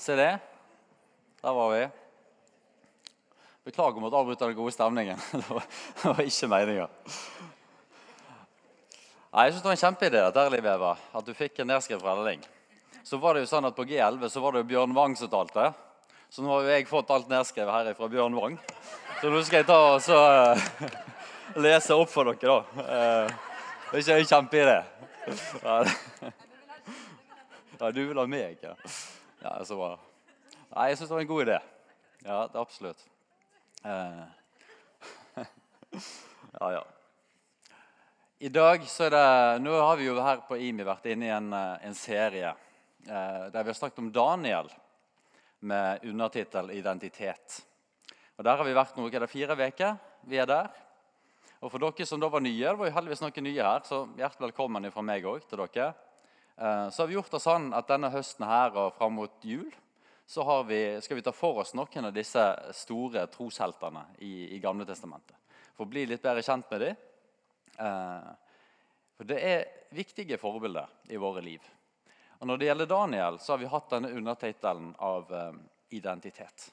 Se det. Der var vi. Beklager om å avbryte den gode stemningen. Det var, ikke meninga. Jeg synes Det var en kjempeidé dette Liv Eva, at du fikk en nedskrevet fortelling. Så var det jo sånn at På G11 så var det jo Bjørn Wang som talte. Så nå har jo jeg fått alt nedskrevet her fra Bjørn Wang. Så nå skal jeg ta og så, uh, lese opp for dere, da. Uh, det er ikke en kjempeidé. Ja, du vil ha meg, ja. Ja så bra. Nei, jeg syns det var en god idé. Ja, det er absolutt. Uh, ja, ja. I dag så er det, Nå har vi jo her på IMI vært inne i en, eh, en serie eh, der vi har snakket om Daniel med undertittel 'Identitet'. Og Der har vi vært noe, det fire uker. Vi er der. Og For dere som da var nye, det var jo heldigvis noen nye her, så hjertelig velkommen fra meg òg til dere. Eh, så har vi gjort det sånn at denne høsten her og fram mot jul så vi, skal vi ta for oss noen av disse store trosheltene i, i Gamle Testamentet. For å bli litt bedre kjent med dem Eh, for Det er viktige forbilder i våre liv. Og Når det gjelder Daniel, så har vi hatt denne undertittelen av eh, identitet.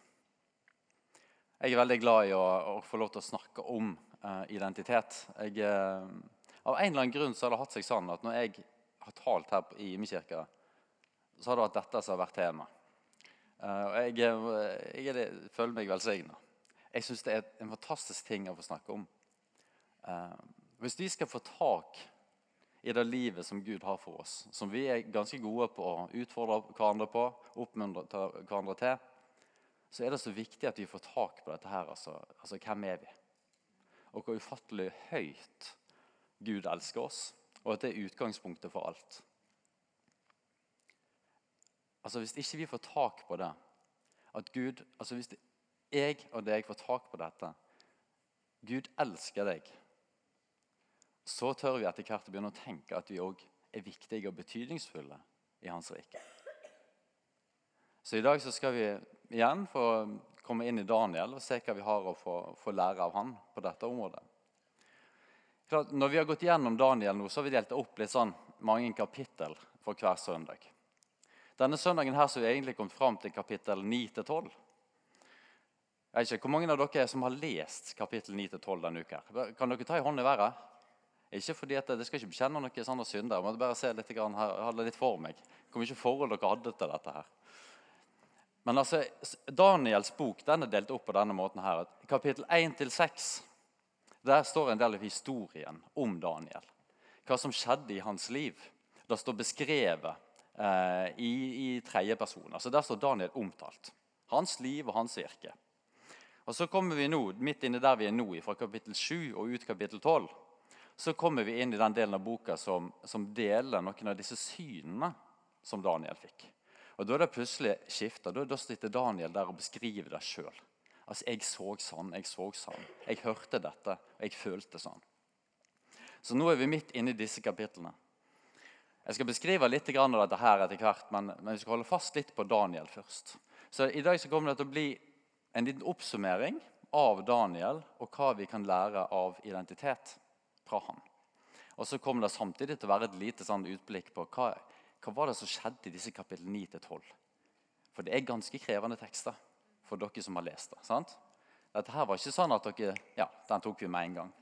Jeg er veldig glad i å, å få lov til å snakke om identitet. Jeg, av en eller annen grunn så har det hatt seg sånn at når jeg har talt her i Imekirka, så har det vært dette som har vært tema. Uh, og jeg, jeg, jeg, føler meg velsigna. Jeg syns det er en fantastisk ting å få snakke om. Uh, hvis vi skal få tak i det livet som Gud har for oss, som vi er ganske gode på å utfordre hverandre på, oppmuntre hverandre til, så er det så viktig at vi får tak på dette her. Altså, altså hvem er vi? Og hvor ufattelig høyt Gud elsker oss, og at det er utgangspunktet for alt. Altså Hvis ikke vi får tak på det at Gud, altså Hvis jeg og deg får tak på dette Gud elsker deg så tør vi etter hvert å begynne å tenke at vi òg er viktige og betydningsfulle i Hans rike. Så i dag så skal vi igjen få komme inn i Daniel og se hva vi har å få, få lære av han på dette området. Klart, når vi har gått gjennom Daniel nå, så har vi delt opp litt sånn mange kapittel for hver søndag. Denne søndagen her så har vi egentlig kommet fram til kapittel 9-12. Jeg vet ikke, Hvor mange av dere som har lest kapittel 9-12 denne uka? Kan dere ta i hånd i været? Ikke fordi at Det skal ikke bekjenne noen sånne synder. Jeg bare se litt, her, ha det litt for meg. Hvor mye forhold dere hadde til dette her. Men altså, Daniels bok den er delt opp på denne måten. her. Kapittel 1-6 der står en del av historien om Daniel. Hva som skjedde i hans liv. Det står beskrevet eh, i, i tredjeperson. Altså, der står Daniel omtalt. Hans liv og hans virke. Og Så kommer vi nå, midt inne der vi er nå, fra kapittel 7 og ut kapittel 12 så kommer vi inn i den delen av boka som, som deler noen av disse synene som Daniel fikk. Og Da er det plutselig skifta. Da, da sitter Daniel der og beskriver det sjøl. Altså, jeg så sånn, jeg så sånn, jeg hørte dette, og jeg følte sånn. Så nå er vi midt inne i disse kapitlene. Jeg skal beskrive litt av dette her etter hvert, men, men vi skal holde fast litt på Daniel først. Så I dag så kommer det til å bli en liten oppsummering av Daniel og hva vi kan lære av identitet fra han. Og så kommer det samtidig til å være et lite sånn utblikk på hva, hva var det som skjedde i disse kapittel 9-12. For det er ganske krevende tekster for dere som har lest det. sant? Dette her var ikke sånn at dere Ja, den tok vi med en gang.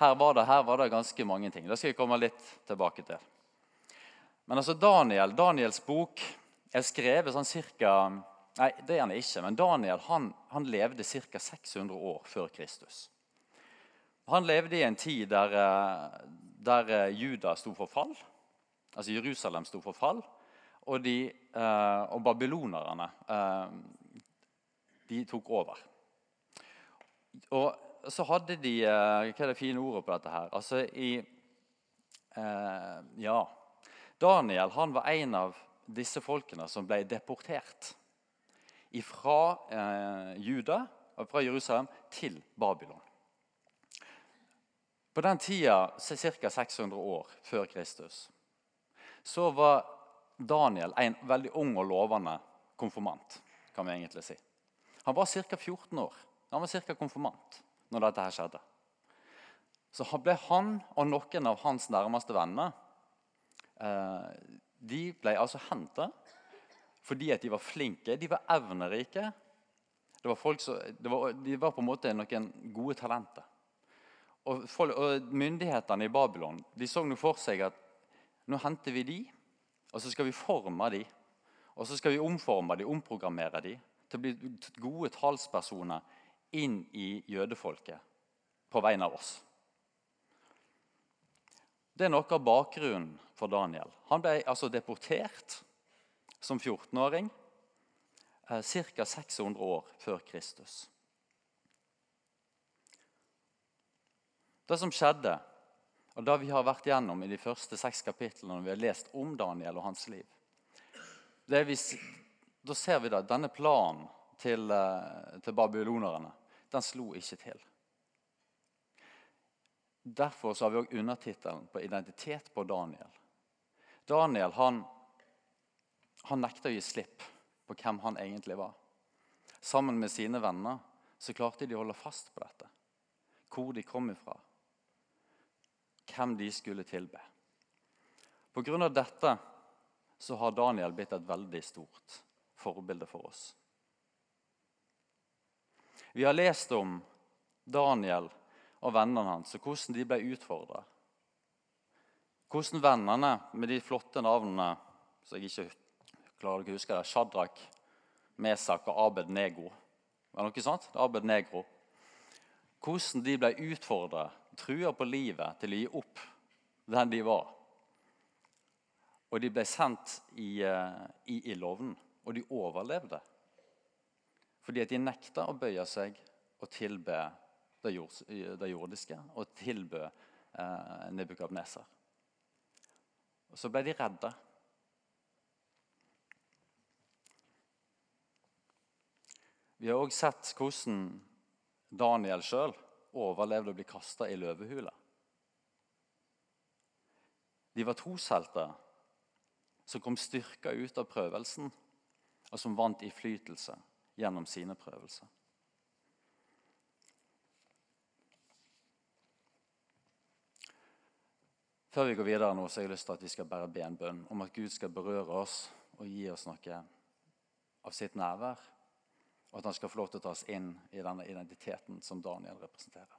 Her var det, her var det ganske mange ting. Det skal jeg komme litt tilbake til. Men altså Daniel, Daniels bok er skrevet sånn cirka Nei, det er han ikke. Men Daniel han, han levde ca. 600 år før Kristus. Han levde i en tid der, eh, der eh, Juda sto for fall. Altså Jerusalem sto for fall. Og, de, eh, og babylonerne de tok over. Og så hadde de Hva er det fine ordet på dette her? Altså i Ja. Daniel han var en av disse folkene som ble deportert fra eh, Juda, fra Jerusalem til Babylon. På den tida, ca. 600 år før Kristus, så var Daniel en veldig ung og lovende konfirmant. kan vi egentlig si. Han var ca. 14 år. Han var ca. konfirmant når dette her skjedde. Så ble han og noen av hans nærmeste venner eh, de ble altså henta fordi at de var flinke, de var evnerike. Var som, var, de var på en måte noen gode talenter. Og, folk, og Myndighetene i Babylon de så nå for seg at nå henter vi de, og så skal vi forme de. Og så skal vi omforme de, omprogrammere de til å bli gode talspersoner inn i jødefolket på vegne av oss. Det er noe av bakgrunnen for Daniel. Han ble altså deportert som 14-åring ca. 600 år før Kristus. Det som skjedde, og det vi har vært gjennom i de første seks kapitlene når vi har lest om Daniel og hans liv det vi, Da ser vi at denne planen til, eh, til babylonerne den slo ikke til. Derfor har vi òg undertittelen på 'Identitet på Daniel'. Daniel han, han nekta å gi slipp på hvem han egentlig var. Sammen med sine venner så klarte de å holde fast på dette. Hvor de kom ifra. Hvem de skulle tilbe. På grunn av dette så har Daniel blitt et veldig stort forbilde for oss. Vi har lest om Daniel og vennene hans og hvordan de ble utfordra. Hvordan vennene med de flotte navnene som jeg ikke klarer å huske det, Shadrach, Mesak og Abed Negro. Var det noe sånt? Abed Negro. Hvordan de ble utfordra, trua på livet, til å gi opp den de var. Og de ble sendt i, uh, i ildovnen, og de overlevde. Fordi at de nekta å bøye seg og tilbe det, jordiske og tilbe eh, Nebukadneser. Og så ble de redde. Vi har òg sett hvordan Daniel sjøl overlevde å bli kasta i løvehula. De var troshelter som kom styrka ut av prøvelsen, og som vant innflytelse gjennom sine prøvelser. Før vi går videre nå, så har jeg lyst til at vi skal bære benbønn om at Gud skal berøre oss og gi oss noe av sitt nærvær og at han skal få lov til å ta oss inn i denne identiteten som Daniel representerer.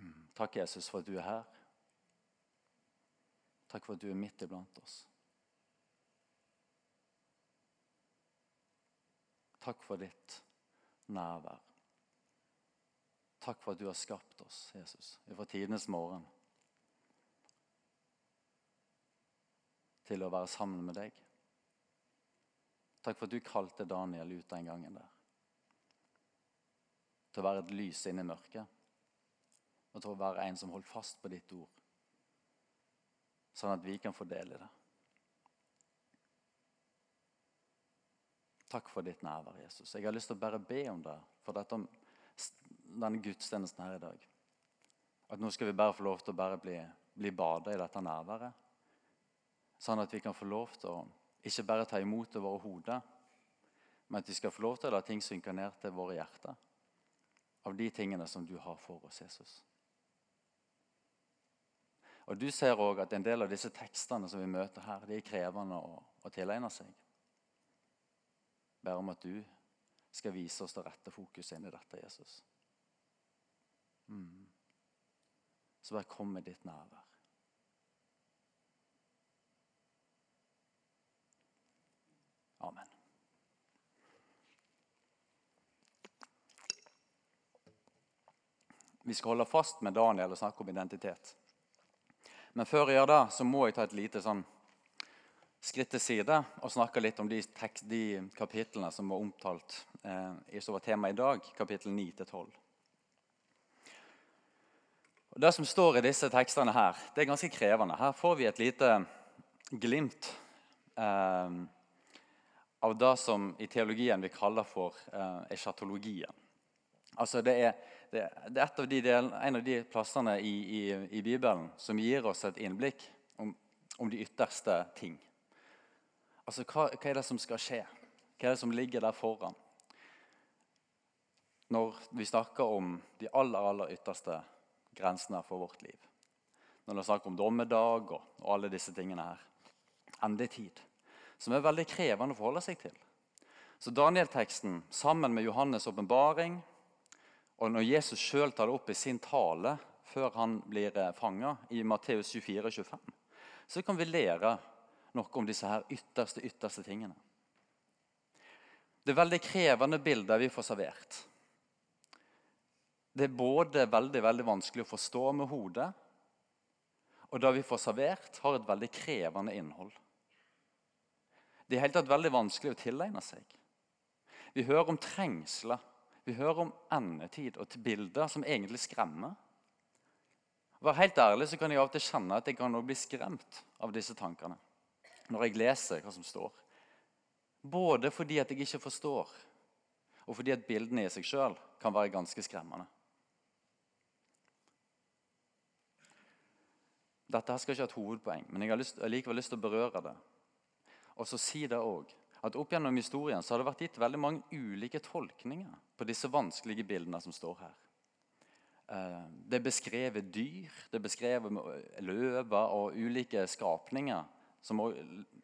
Mm. Takk, Jesus, for at du er her. Takk for at du er midt iblant oss. Takk for ditt nærvær. Takk for at du har skapt oss, Jesus, fra tidenes morgen til å være sammen med deg. Takk for at du kalte Daniel ut den gangen der. Til å være et lys inne i mørket. Og til å være en som holdt fast på ditt ord. Sånn at vi kan få del i det. Takk for ditt nærvær, Jesus. Jeg har lyst til å bare be om det for dette, denne gudstjenesten her i dag. At nå skal vi bare få lov til å bare bli, bli bada i dette nærværet. Sånn at vi kan få lov til å ikke bare ta imot det våre hoder, men at vi skal få lov til å la ting synke ned til våre hjerter. Av de tingene som du har for oss, Jesus. Og Du ser òg at en del av disse tekstene som vi møter her, de er krevende å, å tilegne seg. Ber om at du skal vise oss det rette fokuset inn i dette, Jesus. Mm. Så bare kom med ditt nærvær. Amen. Vi skal holde fast med Daniel og snakke om identitet. Men før jeg gjør det, så må jeg ta et lite sånn skritt til side og snakke litt om de, tekst, de kapitlene som var omtalt eh, som var tema i dag, kapittel 9-12. Det som står i disse tekstene her, det er ganske krevende. Her får vi et lite glimt eh, av det som i teologien vi kaller for eh, eschatologien. Altså det er, det, det er av de del, en av de plassene i, i, i, Bibelen som gir oss et innblikk om, om de ytterste ting. Altså hva, hva, er det som skal skje? Hva er det som ligger der foran? Når vi snakker om de aller, aller ytterste grensene for vårt liv. når det er snakk om dommedag og, og alle disse tingene her. Endetid. Som er veldig krevende å forholde seg til. Så Daniel-teksten sammen med Johannes' åpenbaring, og når Jesus sjøl tar det opp i sin tale før han blir eh, fanga, i Matteus 24 25, så kan vi lære noe om disse her ytterste, ytterste tingene. Det er veldig krevende bilder vi får servert. Det er både veldig, veldig vanskelig å forstå med hodet, og det vi får servert, har et veldig krevende innhold. Det er helt tatt veldig vanskelig å tilegne seg. Vi hører om trengsler, vi hører om endetid og til bilder som egentlig skremmer. Å være helt ærlig så kan jeg av og til kjenne at jeg kan bli skremt av disse tankene når jeg leser hva som står. Både fordi at jeg ikke forstår, og fordi at bildene i seg sjøl kan være ganske skremmende. Dette skal ikke ha et hovedpoeng, men jeg har, likevel lyst til å berøre det. Og så si det også, at Opp gjennom historien så har det vært gitt veldig mange ulike tolkninger på disse vanskelige bildene som står her. Eh, det er beskrevet dyr, det er beskrevet løver og ulike skapninger, som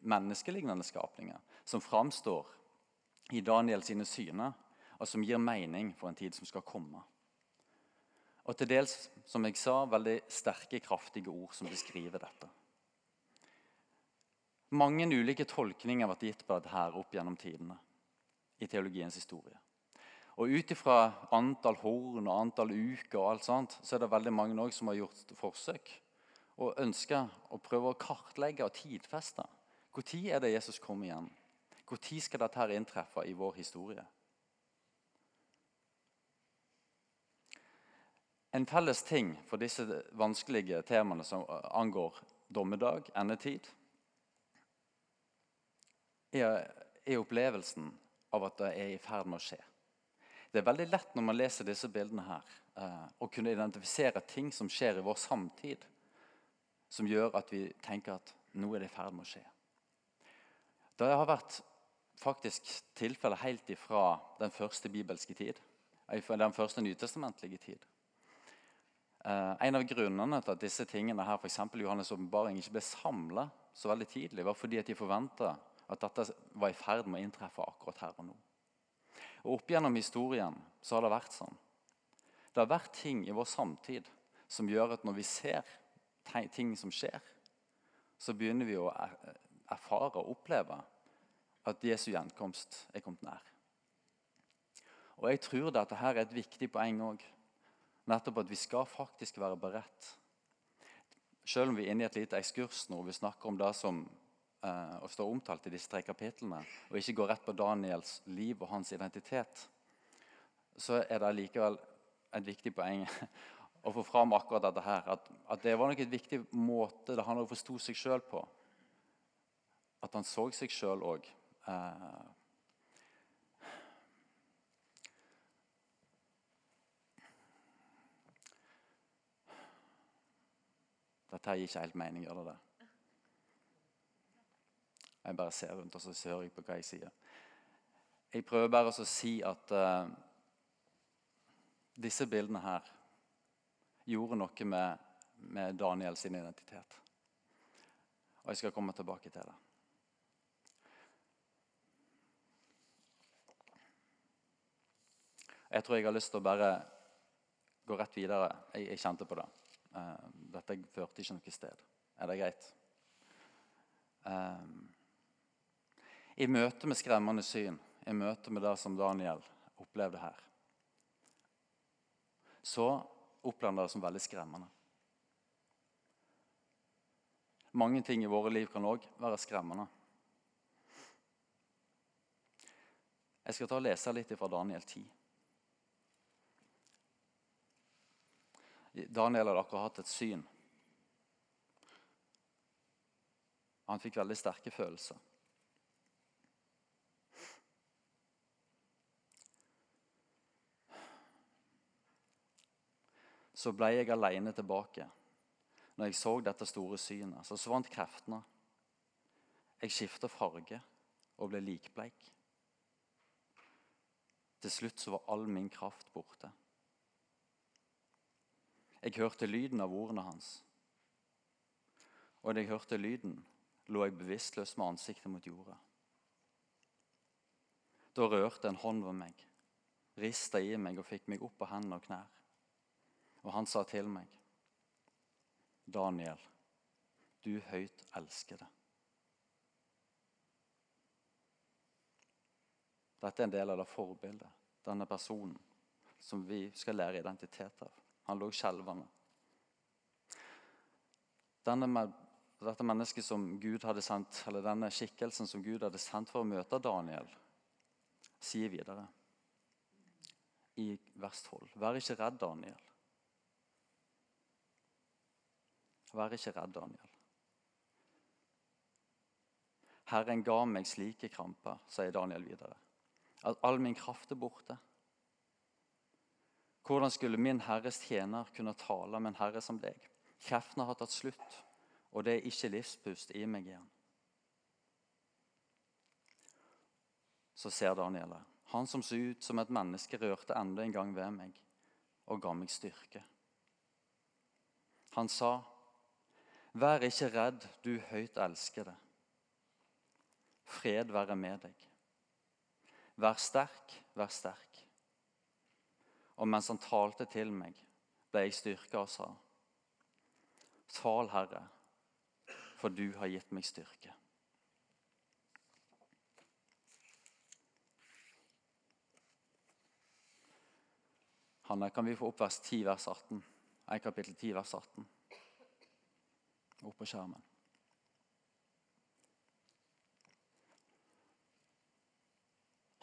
menneskelignende skapninger, som framstår i Daniel sine syner, og som gir mening for en tid som skal komme. Og til dels, som jeg sa, veldig sterke, kraftige ord som beskriver dette. Mange ulike tolkninger har vært gitt på dette opp gjennom tidene i teologiens historie. Og Ut ifra antall horn og antall uker og alt sånt, så er det veldig mange som har gjort forsøk og ønsker å prøve å kartlegge og tidfeste. Når er det Jesus kommer igjen? Når skal dette her inntreffe i vår historie? En felles ting for disse vanskelige temaene som angår dommedag, endetid, er, opplevelsen av at det er i ferd med å skje. Det er veldig lett når man leser disse bildene her, eh, å kunne identifisere ting som skjer i vår samtid, som gjør at vi tenker at nå er det i ferd med å skje. Det har vært faktisk tilfellet helt ifra den første bibelske tid, den første nytestamentlige tid. Eh, en av grunnene til at disse tingene her, f.eks. Johannes' åpenbaring ikke ble samla så veldig tidlig, var fordi at de forventa at dette var i ferd med å inntreffe akkurat her og nå. Og Opp gjennom historien så har det vært sånn. Det har vært ting i vår samtid som gjør at når vi ser ting som skjer, så begynner vi å erfare og oppleve at Jesu gjenkomst er kommet nær. Og Jeg tror dette her er et viktig poeng òg. Nettopp at vi skal faktisk være beredt. Selv om vi er inne i et lite ekskurs nå, og vi snakker om det som eh, står omtalt i disse tre kapitlene, og ikke går rett på Daniels liv og hans identitet, så er det likevel et viktig poeng å få fram akkurat dette her. At, at det var nok et viktig måte det han forsto seg sjøl på. At han så seg sjøl òg. Dette gir ikke helt mening, gjør det det? Jeg bare ser rundt og så hører jeg på hva jeg sier. Jeg prøver bare å si at uh, disse bildene her gjorde noe med, med Daniel sin identitet. Og jeg skal komme tilbake til det. Jeg tror jeg har lyst til å bare gå rett videre. Jeg, jeg kjente på det. Uh, dette førte ikke noe sted. Er det greit? Um, I møte med skremmende syn, i møte med det som Daniel opplevde her, så opplevde han det som veldig skremmende. Mange ting i våre liv kan òg være skremmende. Jeg skal ta og lese litt fra Daniel 10. Daniel hadde akkurat hatt et syn. Han fikk veldig sterke følelser. Så ble jeg alene tilbake. Når jeg så dette store synet, så svant kreftene. Jeg skifta farge og ble likbleik. Til slutt så var all min kraft borte. Jeg hørte lyden av ordene hans. og da jeg hørte lyden, lå jeg bevisstløs med ansiktet mot jorda. Da rørte en hånd ved meg, rista i meg og fikk meg opp på hender og knær. Og han sa til meg, Daniel, du høyt elskede. Dette er en del av det forbildet, denne personen, som vi skal lære identitet av. Han lå skjelvende. Denne, dette mennesket som Gud hadde sendt, eller Denne skikkelsen som Gud hadde sendt for å møte Daniel, sier videre i vers 12.: Vær ikke redd, Daniel. Vær ikke redd, Daniel. Herren ga meg slike kramper, sier Daniel videre, at all min kraft er borte. Hvordan skulle min Herres tjener kunne tale med en herre som deg? Kreftene har tatt slutt, og det er ikke livspust i meg igjen. Så ser Daniel det. Han som så ut som et menneske, rørte enda en gang ved meg og ga meg styrke. Han sa, 'Vær ikke redd, du høyt elskede. Fred være med deg. Vær sterk, vær sterk.' Og mens han talte til meg, ble jeg styrka og sa, 'Tal, Herre, for du har gitt meg styrke.' Hanne, kan vi få opp vers 10, vers 18? 1 kapittel 10, vers 18. Opp på skjermen.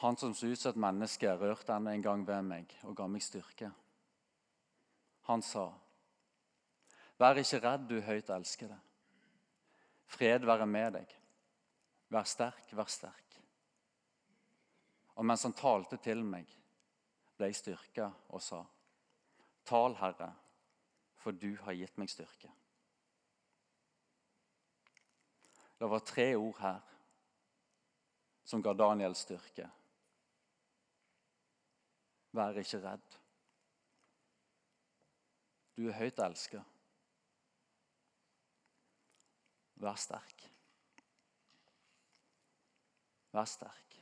Han som så ut som et menneske, rørte enda en gang ved meg og ga meg styrke. Han sa, Vær ikke redd, du høyt elskede. Fred være med deg. Vær sterk, vær sterk. Og mens han talte til meg, ble jeg styrka og sa, Tal, Herre, for du har gitt meg styrke. Det var tre ord her som ga Daniel styrke. Vær ikke redd. Du er høyt elska. Vær sterk. Vær sterk.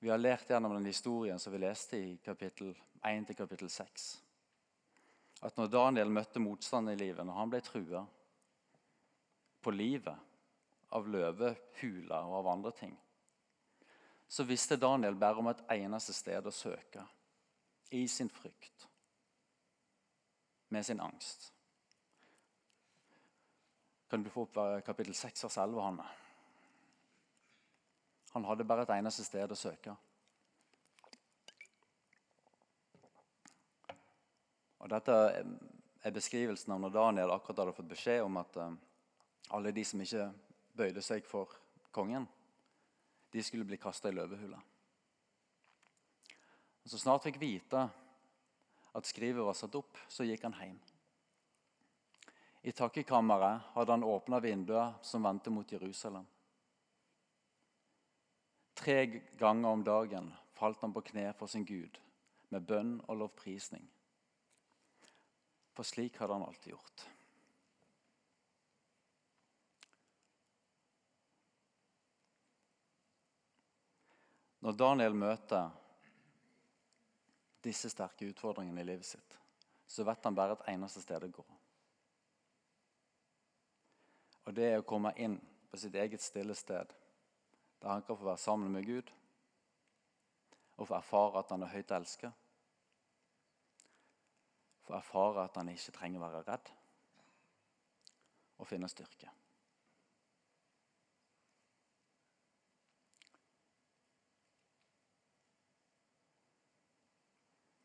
Vi har lært gjennom den historien som vi leste i kapittel 1 til kapittel 6, at når Daniel møtte motstand i livet, når han ble trua på livet av løvehuler og av andre ting, så visste Daniel bare om et eneste sted å søke. I sin frykt. Med sin angst. Kan du få opp kapittel 6 av selve Hanne? Han hadde bare et eneste sted å søke. Og Dette er beskrivelsen av når Daniel akkurat hadde fått beskjed om at eh, alle de som ikke bøyde seg for kongen, de skulle bli kasta i løvehula. Så snart fikk vite at skrivet var satt opp, så gikk han hjem. I takkekammeret hadde han åpna vinduet som vendte mot Jerusalem. Tre ganger om dagen falt han på kne for sin Gud med bønn og lovprisning. For slik hadde han alltid gjort. Når Daniel møter disse sterke utfordringene i livet sitt, så vet han bare et eneste sted å gå. Og det er å komme inn på sitt eget stille sted, der han kan få være sammen med Gud og få erfare at han er høyt elsket. Få erfare at han ikke trenger å være redd, og finne styrke.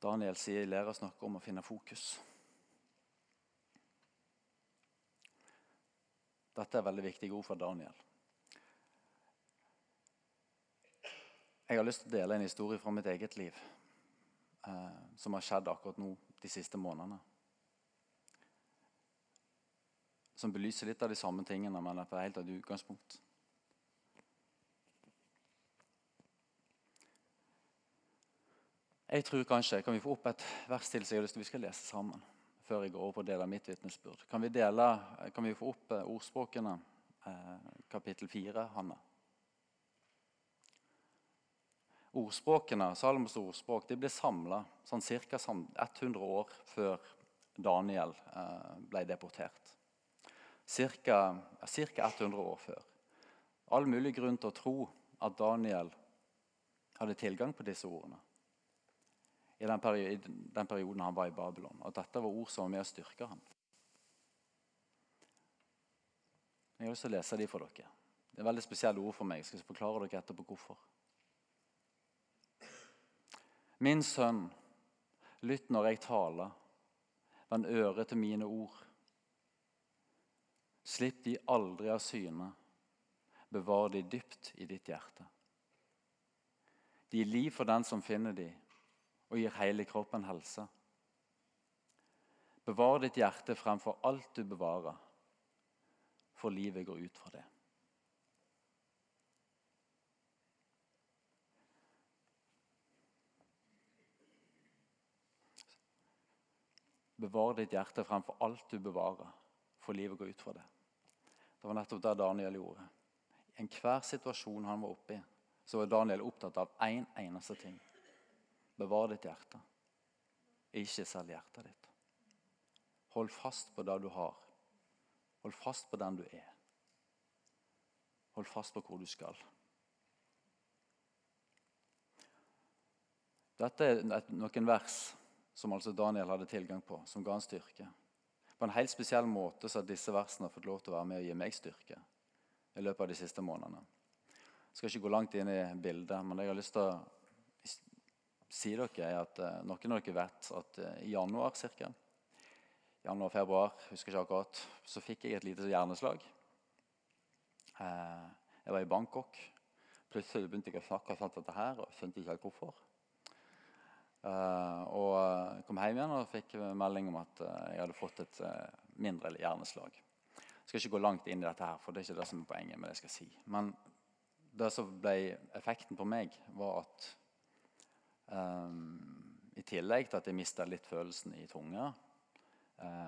Daniel sier lærer oss noe om å finne fokus. Dette er veldig viktige ord for Daniel. Jeg har lyst til å dele en historie fra mitt eget liv eh, som har skjedd akkurat nå de siste månedene. Som belyser litt av de samme tingene, men på helt annet et utgangspunkt. Jeg tror kanskje, Kan vi få opp et vers til som jeg har lyst til vi skal lese sammen? før jeg går over på å dele mitt vitnesbyrd. Kan kan vi få opp eh, ordspråkene, eh, kapittel 4, Hanne? Ordspråkene, Salomos ordspråk de ble samla sånn ca. 100 år før Daniel eh, ble deportert. Ca. 100 år før. All mulig grunn til å tro at Daniel hadde tilgang på disse ordene i den, perioden, han var i Babylon. At dette var ord som var med å styrke ham. Jeg har lyst til å lese de for dere. Det er veldig spesielle ord for meg. Jeg skal forklare dere etterpå hvorfor. Min sønn, lytt når jeg taler. Vend øret til mine ord. Slipp de aldri av syne. Bevar de dypt i ditt hjerte. De gir liv for den som finner de, og gir hele kroppen helse. Bevar ditt hjerte fremfor alt du bevarer, for livet går ut fra det. Bevar ditt hjerte fremfor alt du bevarer, for livet går ut fra det. Det var nettopp det Daniel gjorde. I enhver situasjon han var oppe i, så var Daniel opptatt av én en eneste ting. Bevar ditt hjerte. Ikke selg hjertet ditt. Hold fast på det du har. Hold fast på den du er. Hold fast på hvor du skal. Dette er noen vers som altså Daniel hadde tilgang på, som ga han styrke. På en helt spesiell måte så har disse versene fått lov til å være med og gi meg styrke i løpet av de siste månedene. Jeg skal ikke gå langt inn i bildet, men jeg har lyst til å si dere at uh, noen av dere vet at uh, i januar cirka, januar-februar, husker ikke akkurat, så fikk jeg et lite hjerneslag. Uh, jeg var i Bangkok. Plutselig begynte jeg å snakke sånn dette her, og skjønte ikke helt hvorfor. Uh, og jeg kom hjem igjen og fikk melding om at uh, jeg hadde fått et uh, mindre hjerneslag. Jeg skal ikke gå langt inn i dette, her, for det er ikke det som er poenget. med det jeg skal si. Men det som ble effekten på meg, var at um, i tillegg til at jeg mista litt følelsen i tunga,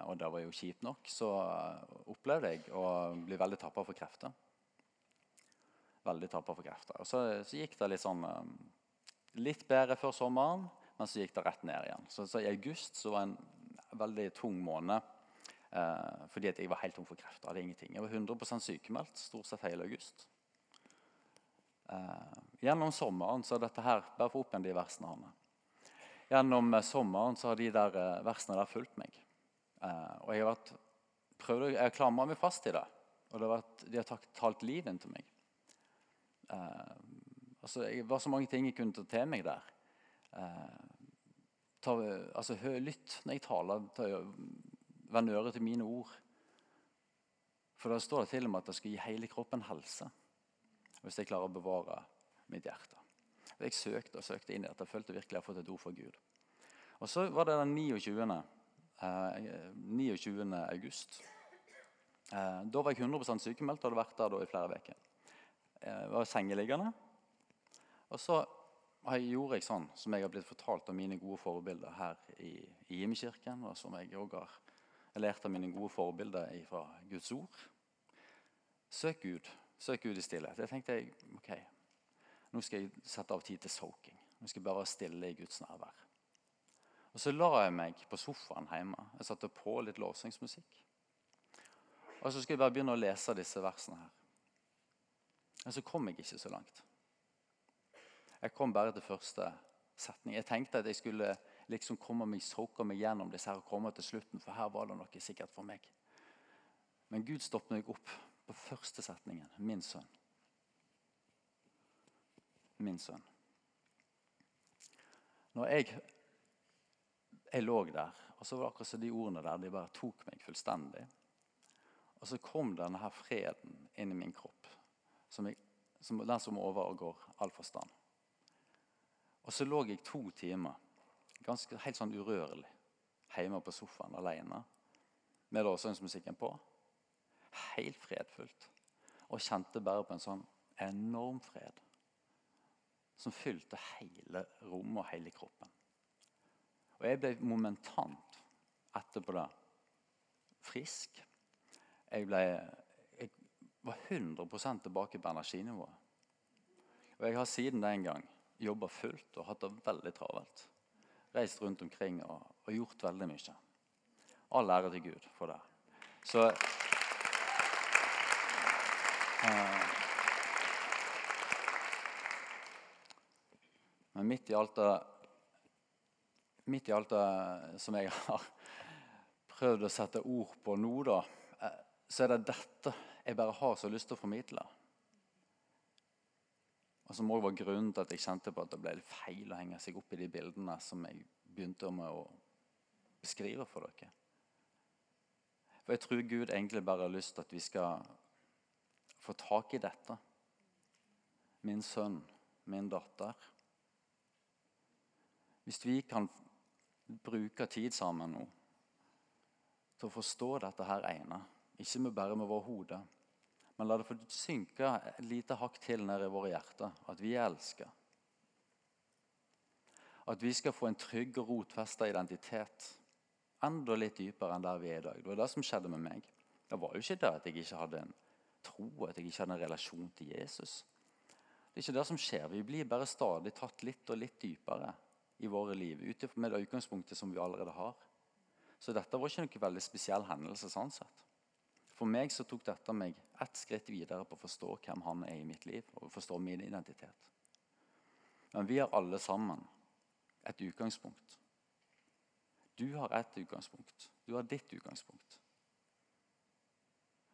og det var jo kjipt nok, så opplevde jeg å bli veldig tappa for krefter. Veldig tappa for krefter. Og så, så, gikk det litt sånn litt bedre før sommeren. Men så gikk det rett ned igjen. Så, så I august så var en veldig tung måned. Eh, fordi jeg var helt tom for krefter. hadde ingenting. Jeg var 100 sykemeldt stort sett hele august. Eh, gjennom sommeren så dette her Bare få opp igjen de versene. Hanne. Gjennom eh, sommeren så har de der eh, versene der fulgt meg. Eh, og jeg har vært, prøvd, jeg klamra meg fast i det. Og det har vært, de har talt liv inn til meg. Altså, det var så mange ting jeg kunne ta til meg der. Eh, ta, altså, lytt når jeg taler. Vend øret til mine ord. For da står det til og med at det skal gi hele kroppen helse. Hvis jeg klarer å bevare mitt hjerte. Jeg søkte og søkte inn i dette. Jeg følte virkelig jeg har fått et ord fra Gud. Og Så var det den 29. Eh, 29. august. Eh, da var jeg 100 sykemeldt og hadde vært der i flere uker. Jeg eh, var sengeliggende. Og så gjorde jeg sånn som jeg har blitt fortalt av mine gode forbilder her i, i Himmelkirken, og som jeg òg har lært av mine gode forbilder fra Guds ord. Søk Gud. Søk Gud i stillhet. Jeg tenkte jeg, ok, nå skal jeg sette av tid til soaking. Nå skal jeg bare være stille i Guds nærvær. Og Så la jeg meg på sofaen hjemme. Jeg satte på litt lovsangsmusikk. Og så skulle jeg bare begynne å lese disse versene her. Men så kom jeg ikke så langt. Jeg kom bare til første setning. Jeg tenkte at jeg skulle liksom komme meg, soke meg gjennom disse her og komme til slutten, for her var det noe sikkert for meg. Men Gud stoppet meg opp på første setningen. Min sønn. Min sønn. Når jeg, jeg lå der, og så var det akkurat som de ordene der de bare tok meg fullstendig. Og så kom denne her freden inn i min kropp, som jeg, som, den som overgår all forstand. Og så lå jeg to timer ganske helt sånn urørlig hjemme på sofaen alene med lovsangsmusikken på. Helt fredfullt. Og kjente bare på en sånn enorm fred som fylte hele rommet og hele kroppen. Og jeg ble momentant etterpå det frisk. Jeg, ble, jeg var 100% tilbake på energinivået. Og jeg har siden den gang jobba fullt og hatt det veldig travelt. Reist rundt omkring og, og gjort veldig mye. All ære til Gud for det. Så uh, Men midt i alt det midt i alt det som jeg har prøvd å sette ord på nå, da, eh, så er det dette jeg bare har så lyst til å formidle. Og som òg var grunnen til at jeg kjente på at det ble feil å henge seg opp i de bildene som jeg begynte med å beskrive for dere. For jeg tror Gud egentlig bare har lyst til at vi skal få tak i dette. Min sønn, min datter. Hvis vi kan bruke tid sammen nå til å forstå dette her ene, ikke bare med vår hode, men la det få synke et lite hakk til ned i våre hjerter at vi er elska. At vi skal få en trygg og rotfesta identitet. Enda litt dypere enn der vi er i dag. Det var det som skjedde med meg. Det var jo ikke det at jeg ikke hadde en tro, at jeg ikke hadde en relasjon til Jesus. Det er ikke det som skjer. Vi blir bare stadig tatt litt og litt dypere i våre liv ut med det utgangspunktet som vi allerede har. Så dette var ikke noen veldig spesiell hendelse. sånn sett. For meg så tok dette meg ett skritt videre på å forstå hvem han er i mitt liv. og forstå min identitet. Men vi har alle sammen et utgangspunkt. Du har ett utgangspunkt. Du har ditt utgangspunkt.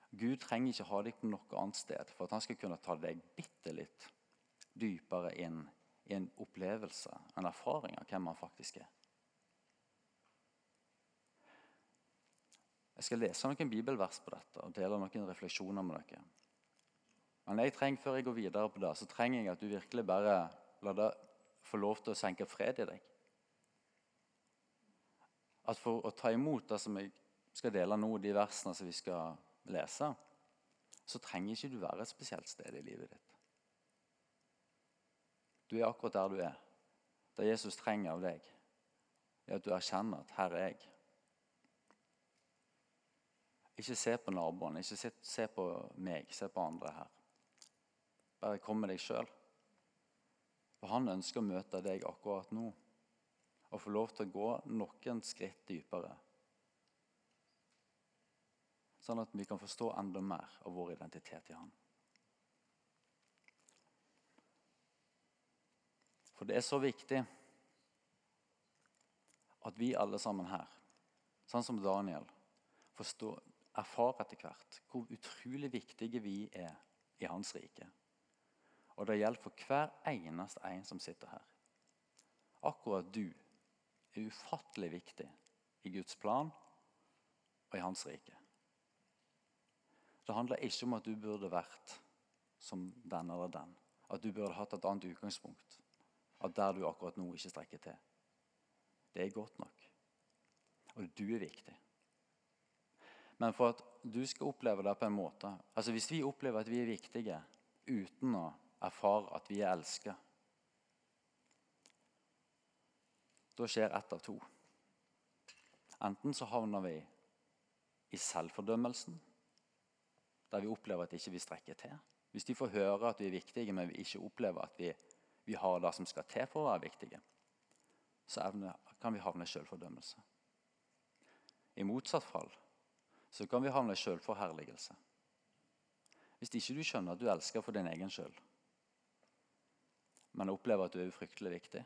Gud trenger ikke ha deg på noe annet sted for at han skal kunne ta deg bitte litt dypere inn i en opplevelse, en erfaring av hvem han faktisk er. Jeg skal lese noen bibelvers på dette og dele noen refleksjoner med dere. Men jeg trenger, før jeg går videre på det, så trenger jeg at du virkelig bare lar det få lov til å senke fred i deg. At for å ta imot det som jeg skal dele nå, de versene som vi skal lese, så trenger ikke du være et spesielt sted i livet ditt. Du er akkurat der du er. Det Jesus trenger av deg, er at du erkjenner at 'her er jeg'. Ikke se på naboen, ikke se, se på meg, se på andre her. Bare kom med deg sjøl. For han ønsker å møte deg akkurat nå og få lov til å gå noen skritt dypere. Sånn at vi kan forstå enda mer av vår identitet i Han. For det er så viktig at vi alle sammen her, sånn som Daniel, forstår, erfare etter hvert hvor utrolig viktige vi er i Hans rike. Og det gjelder for hver eneste en som sitter her. Akkurat du er ufattelig viktig i Guds plan og i Hans rike. Det handler ikke om at du burde vært som den eller den. At du burde hatt et annet utgangspunkt. At der du akkurat nå ikke strekker til. Det er godt nok. Og du er viktig. Men for at du skal oppleve det på en måte altså Hvis vi opplever at vi er viktige uten å erfare at vi er elsket Da skjer ett av to. Enten så havner vi i selvfordømmelsen, der vi opplever at ikke vi strekker til. Hvis de får høre at vi er viktige, men vi ikke opplever at vi, vi har det som skal til for å være viktige, så kan vi havne i selvfordømmelse. I motsatt fall så kan vi havne i selvforherligelse. Hvis ikke du skjønner at du elsker for din egen skyld, men opplever at du er fryktelig viktig,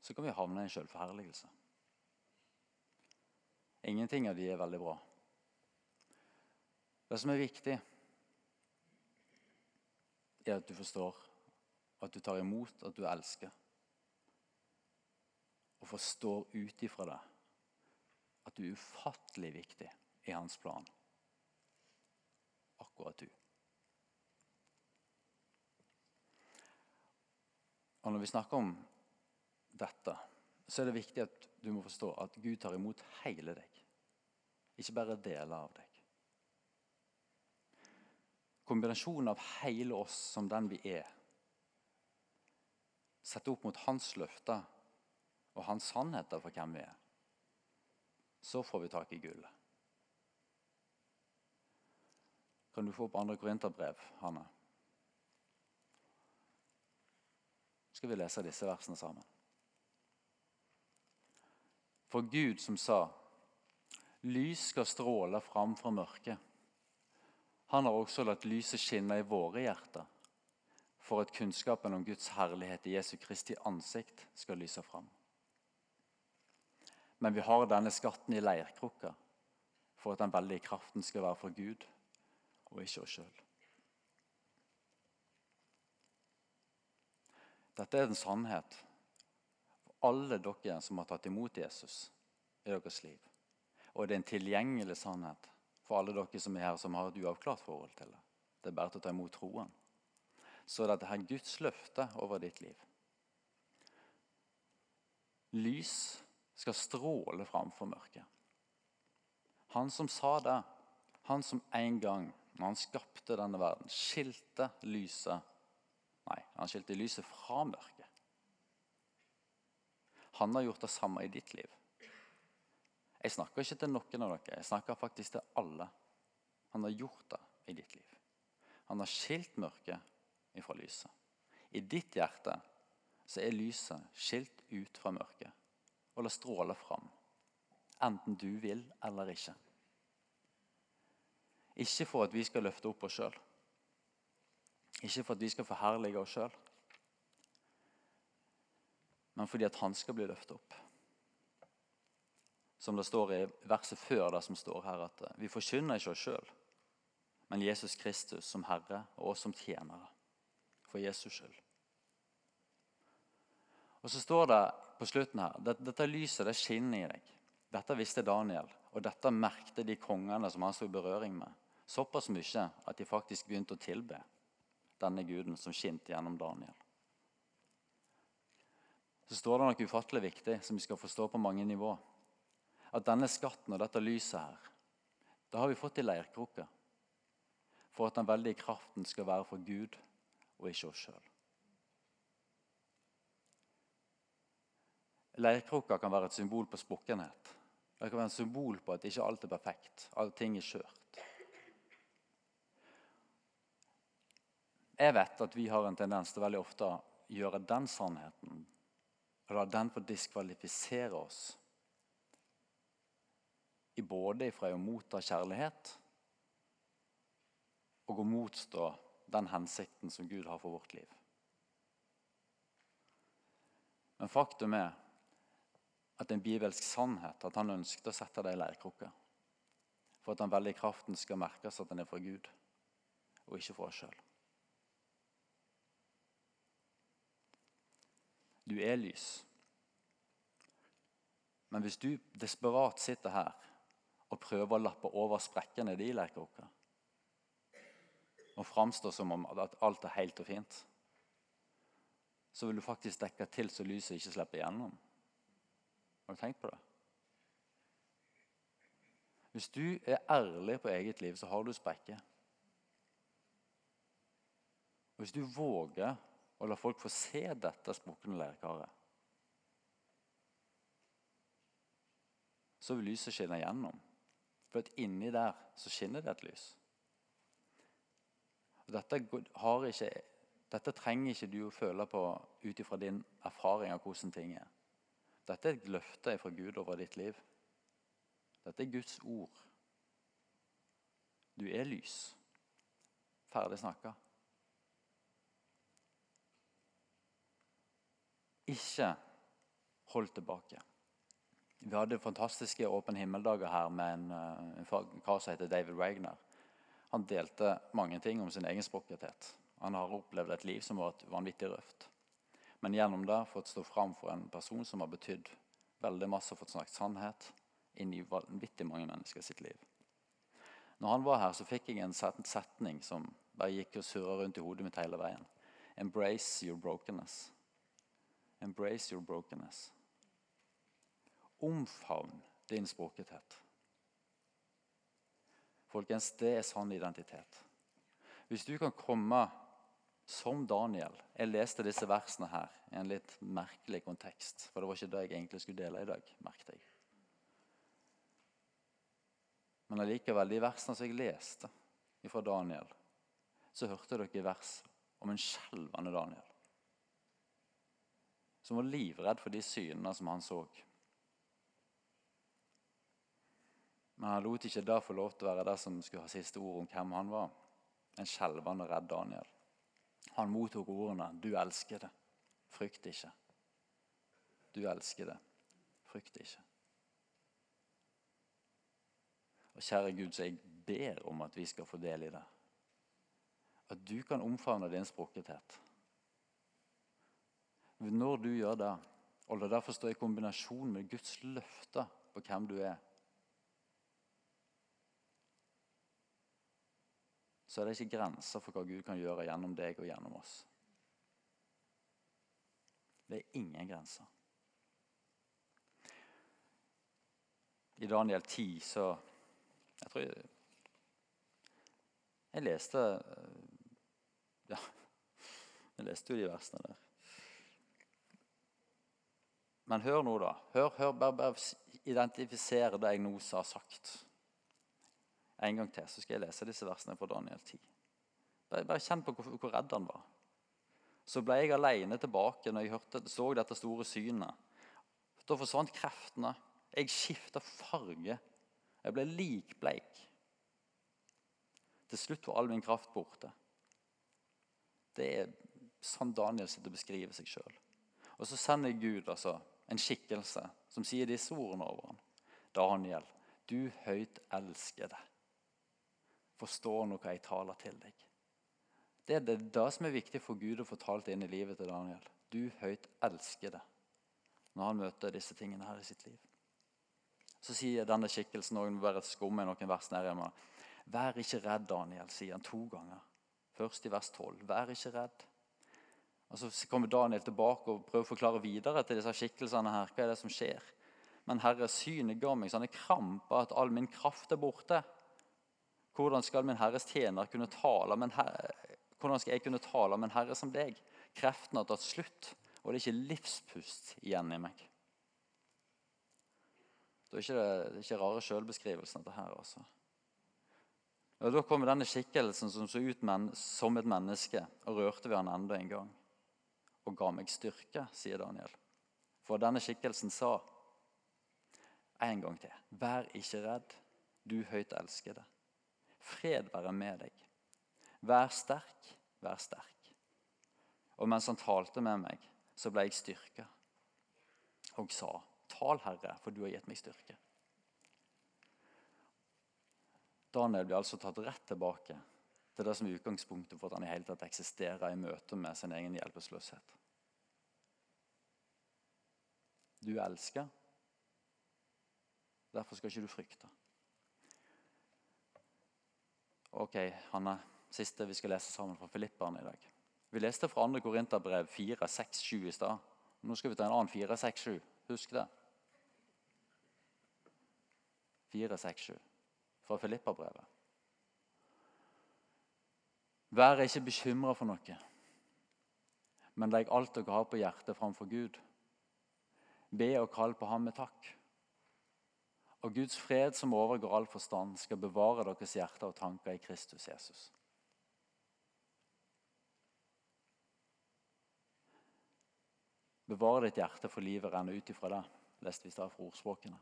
så kan vi havne i en selvforherligelse. Ingenting av de er veldig bra. Det som er viktig, er at du forstår, at du tar imot, at du elsker. Og forstår ut ifra det at du er ufattelig viktig i hans plan. Akkurat du. Og Når vi snakker om dette, så er det viktig at du må forstå at Gud tar imot hele deg. Ikke bare deler av deg. Kombinasjonen av hele oss som den vi er, sett opp mot hans løfter og hans sannheter for hvem vi er, så får vi tak i gullet. Kan du få opp andre korinterbrev, Hanne? skal vi lese disse versene sammen. For Gud som sa lys skal stråle fram fra mørket. Han har også latt lyset skinne i våre hjerter, for at kunnskapen om Guds herlighet i Jesu Kristi ansikt skal lyse fram. Men vi har denne skatten i leirkrukka for at den veldige kraften skal være for Gud og ikke oss sjøl. Dette er en sannhet for alle dere som har tatt imot Jesus i deres liv. Og det er en tilgjengelig sannhet for alle dere som er her som har et uavklart forhold til det. Det er bare til å ta imot troen. Så dette er Guds løfte over ditt liv. Lys skal stråle framfor mørket. Han som sa det, han som en gang, når han skapte denne verden, skilte lyset Nei, han skilte lyset fra mørket. Han har gjort det samme i ditt liv. Jeg snakker ikke til noen av dere, jeg snakker faktisk til alle. Han har gjort det i ditt liv. Han har skilt mørket ifra lyset. I ditt hjerte så er lyset skilt ut fra mørket og la stråle fram. Enten du vil eller ikke. Ikke for at vi skal løfte opp oss sjøl. Ikke for at vi skal forherlige oss sjøl, men fordi at han skal bli løftet opp. Som det står i verset før det som står her, at vi forkynner ikke oss sjøl, men Jesus Kristus som Herre og oss som tjenere for Jesus skyld. Og så står det på slutten her dette, lyset det skinner i deg. Dette visste Daniel, og dette merkte de kongene som han sto i berøring med. Såpass mye at de faktisk begynte å tilbe denne guden som skinte gjennom Daniel. Så står det noe ufattelig viktig som vi skal forstå på mange nivå. At denne skatten og dette lyset her, det har vi fått i leirkrukka. For at den veldige kraften skal være for Gud og ikke oss sjøl. Leirkrukka kan være et symbol på sprukkenhet. Det kan være et symbol på at ikke alt er perfekt. Allting er skjørt. Jeg vet at vi har en tendens til veldig ofte å gjøre den sannheten og la den få diskvalifisere oss i både ifra å motta kjærlighet og å motstå den hensikten som Gud har for vårt liv. Men faktum er at det er en bibelsk sannhet at han ønsket å sette det i leirkrukka. For at den veldige kraften skal merkes at den er fra Gud, og ikke fra oss sjøl. Du er lys. Men hvis du desperat sitter her og prøver å lappe over sprekkene de leirkrukke og framstår som om at alt er helt og fint, så vil du faktisk dekke til så lyset ikke slipper igjennom. Har du tenkt på det? Hvis du er ærlig på eget liv, så har du sprekker. Hvis du våger å la folk få se dette sprukne leirkaret. Så vil lyset skinne gjennom. For at inni der så skinner det et lys. Og dette, ikke, dette trenger ikke du å føle på ut ifra din erfaring av hvordan ting er. Dette er et løfte fra Gud over ditt liv. Dette er Guds ord. Du er lys. Ferdig snakka. ikke hold tilbake. Vi hadde fantastiske åpen himmeldager her med en, eh, en kar som heter David Wagner. Han delte mange ting om sin egen språklighet. Han har opplevd et liv som var et vanvittig røft. Men gjennom det fått stå fram for en person som har betydd veldig masse og fått snakket sannhet inn i vanvittig mange mennesker sitt liv. Når han var her, så fikk jeg en setning som bare gikk og surra rundt i hodet mitt hele veien. Embrace your brokenness. Embrace your brokenness. Omfavn din språkethet. Folkens, det er sann identitet. Hvis du kan komme som Daniel Jeg leste disse versene her i en litt merkelig kontekst. For det var ikke det jeg egentlig skulle dele i dag. merket jeg. Men allikevel, de versene som jeg leste fra Daniel, så hørte dere vers om en skjelvende Daniel. Som var livredd for de synene som han så. Men han lot ikke det få lov til å være det som skulle ha siste ord om hvem han var. En skjelvende, redd Daniel. Han mottok ordene 'Du elsker det. Frykt ikke'. Du elsker det. Frykt ikke. Og kjære Gud, så jeg ber om at vi skal få del i det. At du kan omfavne din sprukkethet. Når du gjør det, og det derfor står i kombinasjon med Guds løfter på hvem du er, så er det ikke grenser for hva Gud kan gjøre gjennom deg og gjennom oss. Det er ingen grenser. I Daniel 10 så Jeg tror jeg, jeg leste Ja, jeg leste jo de versene der. Men hør nå, da. Hør, hør bare, bare identifisere det jeg nå har sagt. En gang til så skal jeg lese disse versene fra Daniel 10. Bare, bare kjenn på hvor, hvor, redd han var. Så ble jeg alene tilbake når jeg hørte, så dette store synet. Da forsvant kreftene. Jeg skifta farge. Jeg ble likbleik. Til slutt var all min kraft borte. Det er sånn Daniel sitter og beskriver seg sjøl. Og så sender Gud altså en skikkelse som sier disse ordene over ham. Daniel, du høyt elsker det forstår noe jeg taler til deg. Det er det, det som er viktig for Gud å få talt inn i livet til Daniel. Du høyt elsker det når han møter disse tingene her i sitt liv. Så sier denne skikkelsen noen bare skummer noen vers ned hjemme. Vær ikke redd, Daniel, sier han to ganger. Først i vers 12. Vær ikke redd. Og Så kommer Daniel tilbake og prøver å forklare videre til disse skikkelsene. her, Hva er det som skjer? Men Herre, synet ga meg sånne kramper at all min kraft er borte. Hvordan skal min Herres tjener kunne tale om en herre, hvordan skal jeg kunne tale om en herre som deg? Kreften har tatt slutt, og det er ikke livspust igjen i meg. Det er ikke, det, er ikke rare sjølbeskrivelsen, dette her. altså. Og Da kommer denne skikkelsen som så ut men, som et menneske, og rørte ved han enda en gang. Og ga meg styrke, sier Daniel. For denne skikkelsen sa en gang til. Vær ikke redd, du høyt elskede. Fred være med deg. Vær sterk, vær sterk. Og mens han talte med meg, så ble jeg styrka og sa, Tal, Herre, for du har gitt meg styrke. Daniel blir altså tatt rett tilbake til det som er utgangspunktet for at han i hele tatt eksisterer i møte med sin egen hjelpeløshet. Du elsker. Derfor skal ikke du frykte. Ok, Hanne. Siste vi skal lese sammen fra Filipperne i dag. Vi leste fra 2. Korinterbrev 4, 6, 7 i stad. Nå skal vi ta en annen 4, 6, 7. Husk det. 4, 6, 7 fra Filipperbrevet. Vær ikke bekymra for noe, men legg alt dere har på hjertet, framfor Gud. Be og kall på ham med takk. Og Guds fred, som overgår all forstand, skal bevare deres hjerter og tanker i Kristus Jesus. Bevare ditt hjerte, for livet renner ut ifra det, leste vi stad fra ordspråkene.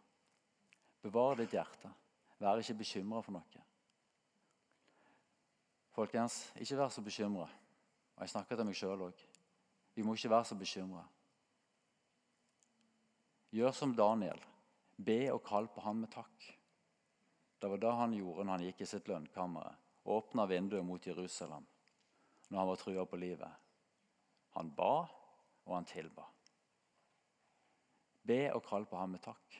Bevare ditt hjerte. Vær ikke bekymra for noe. Folkens, ikke vær så bekymra. Og jeg snakker til meg sjøl òg. Vi må ikke være så bekymra. Gjør som Daniel. Be og kall på ham med takk. Det var det han gjorde når han gikk i sitt lønnkammer og åpna vinduet mot Jerusalem når han var trua på livet. Han ba, og han tilba. Be og kall på ham med takk.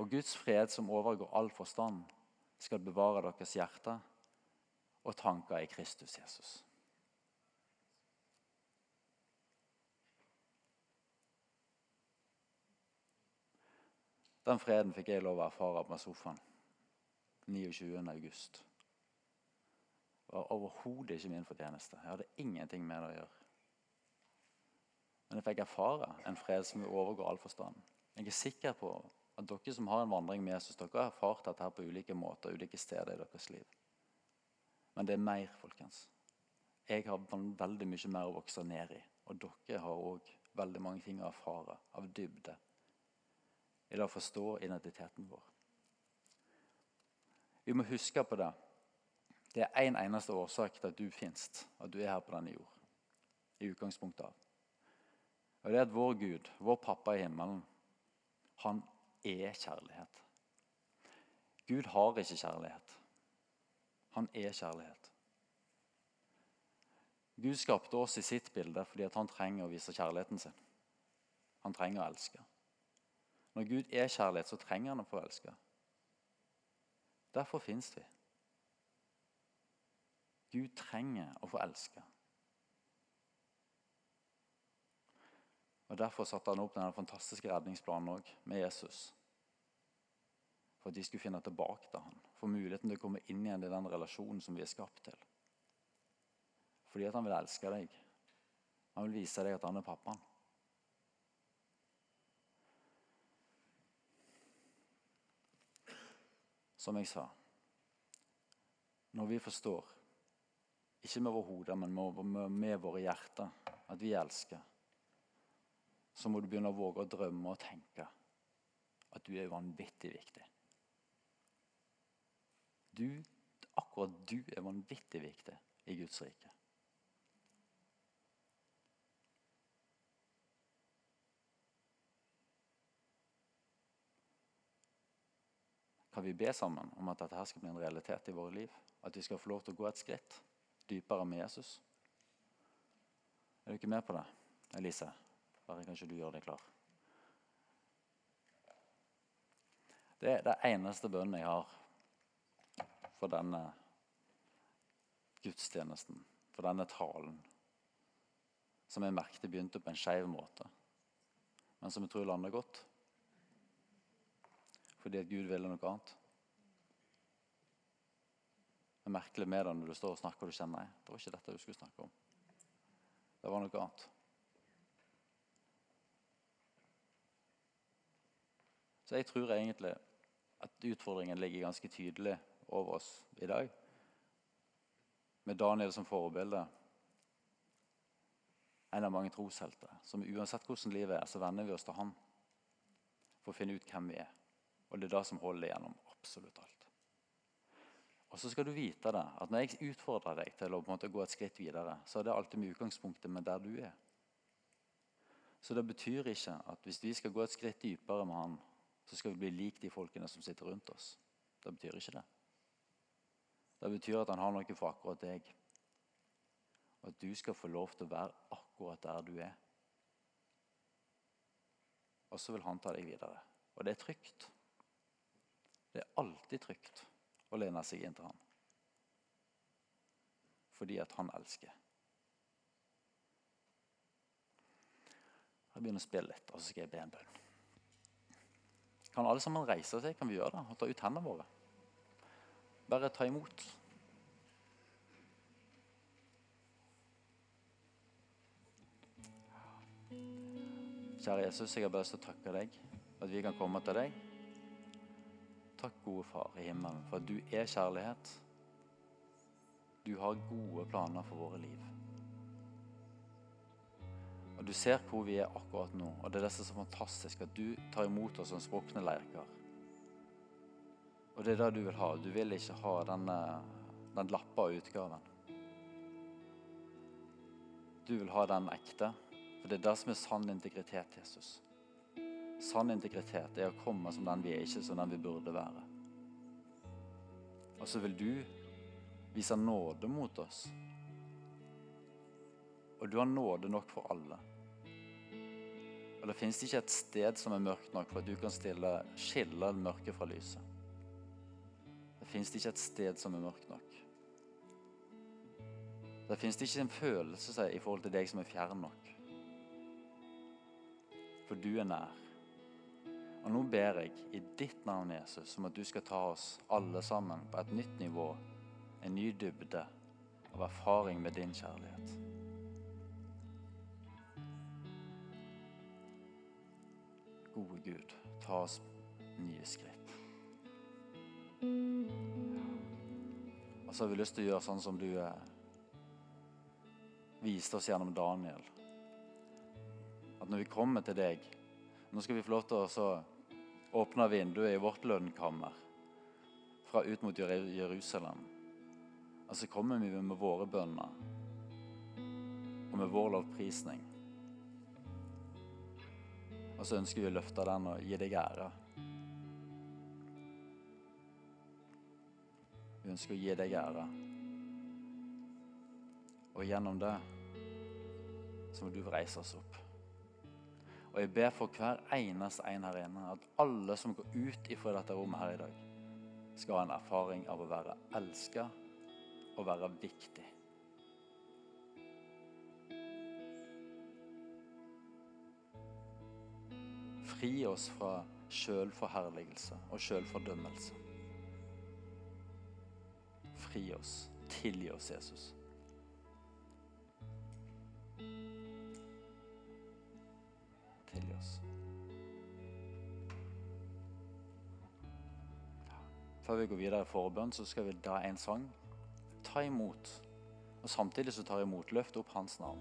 Og Guds fred, som overgår all forstand, skal bevare deres hjerter og tanker i Kristus Jesus. Den freden fikk jeg lov å erfare på sofaen 29. august. Det var overhodet ikke min fortjeneste. Jeg hadde ingenting med det å gjøre. Men jeg fikk erfare en fred som overgår all forstand. Jeg er sikker på At dere som har en vandring med Jesus, dere har erfart dette her på ulike måter, ulike steder i deres liv. Men det er mer, folkens. Jeg har veldig mye mer å vokse ned i. Og dere har òg veldig mange ting å erfare av dybde å forstå identiteten vår. Vi må huske på det. Det er én en eneste årsak til at du finnes, at du er her på denne jord. I utgangspunktet av. Og det er at vår Gud, vår pappa i himmelen, han er kjærlighet. Gud har ikke kjærlighet. Han er kjærlighet. Gud skapte oss i sitt bilde fordi han trenger å vise kjærligheten sin. Han trenger å elske. Når Gud er kjærlighet, så trenger han å få elske. Derfor fins vi. Gud trenger å få elske. Og Derfor satte han opp denne fantastiske redningsplanen også, med Jesus. For at de skulle finne tilbake til han, få muligheten til å komme inn igjen i den relasjonen som vi er skapt til. Fordi at han vil elske deg. Han vil vise deg at han er pappaen. Som jeg sa Når vi forstår, ikke med våre hoder, men med, våre hjerter, at vi elsker, så må du begynne å våge å drømme og tenke at du er vanvittig viktig. Du, akkurat du er vanvittig viktig i Guds rike. Kan vi be sammen om at dette her skal bli en realitet i våre liv? At vi skal få lov til å gå et skritt dypere med Jesus? Er du ikke med på det, Elise? Bare kanskje du gjør deg klar. Det er det eneste bønnen jeg har for denne gudstjenesten, for denne talen, som jeg merket begynte på en skeiv måte, men som jeg tror lander godt fordi at Gud ville noe annet. Det er merkelig med det når du står og snakker og du kjenner nei, det var ikke dette du skulle snakke om. Det var noe annet. Så jeg tror egentlig at utfordringen ligger ganske tydelig over oss i dag. Med Daniel som forbilde. En av mange troshelter. Som uansett hvordan livet er, så venner vi oss til han for å finne ut hvem vi er. Og det er det som holder gjennom absolutt alt. Og så skal du vite det, at Når jeg utfordrer deg til å måte gå et skritt videre, så er det alltid med utgangspunktet med der du er. Så det betyr ikke at hvis vi skal gå et skritt dypere med han, så skal vi bli lik de folkene som sitter rundt oss. Det betyr ikke det. Det betyr at han har noe for akkurat deg. Og at du skal få lov til å være akkurat der du er. Og så vil han ta deg videre. Og det er trygt. Det er alltid trygt å lene seg inn til ham. Fordi at han elsker. Jeg begynner å spille litt, og så skal jeg be en bønn. Kan alle sammen reise seg? Kan vi gjøre det? Og ta ut hendene våre? Bare ta imot. Kjære Jesus, jeg har bare lyst til å takke deg at vi kan komme til deg. Takk, gode Far i himmelen, for at du er kjærlighet. Du har gode planer for våre liv. Og Du ser hvor vi er akkurat nå, og det er det som er så fantastisk at du tar imot oss som sprukne leirker. Og det er det du vil ha. Du vil ikke ha denne, den lappa utgaven. Du vil ha den ekte, for det er det som er sann integritet, Jesus. Sann integritet er å komme som den vi er, ikke som den vi burde være. Og så vil du vise nåde mot oss. Og du har nåde nok for alle. Og det fins ikke et sted som er mørkt nok for at du kan stille, skille mørket fra lyset. Det fins ikke et sted som er mørkt nok. Det fins ikke en følelse i forhold til deg som er fjern nok. For du er nær. Og nå ber jeg i ditt navn, Jesus, om at du skal ta oss alle sammen på et nytt nivå, en ny dybde av erfaring med din kjærlighet. Gode Gud, ta oss nye skritt. Og så har vi lyst til å gjøre sånn som du eh, viste oss gjennom Daniel. At når vi kommer til deg Nå skal vi få lov til å så åpne vinduet i vårt lønnkammer fra ut mot Jerusalem. Og så kommer vi med våre bønner og med vår lovprisning. Og så ønsker vi å løfte den og gi deg ære. Vi ønsker å gi deg ære. Og gjennom det så må du reise oss opp. Og jeg ber for hver eneste en her inne at alle som går ut ifra dette rommet her i dag, skal ha en erfaring av å være elska og være viktig. Fri oss fra sjølforherligelse og sjølfordømmelse. Fri oss. Tilgi oss, Jesus. Før vi går videre i forbønn, så skal vi da en sang. Ta imot. Og samtidig så tar jeg imot. Løft opp hans navn.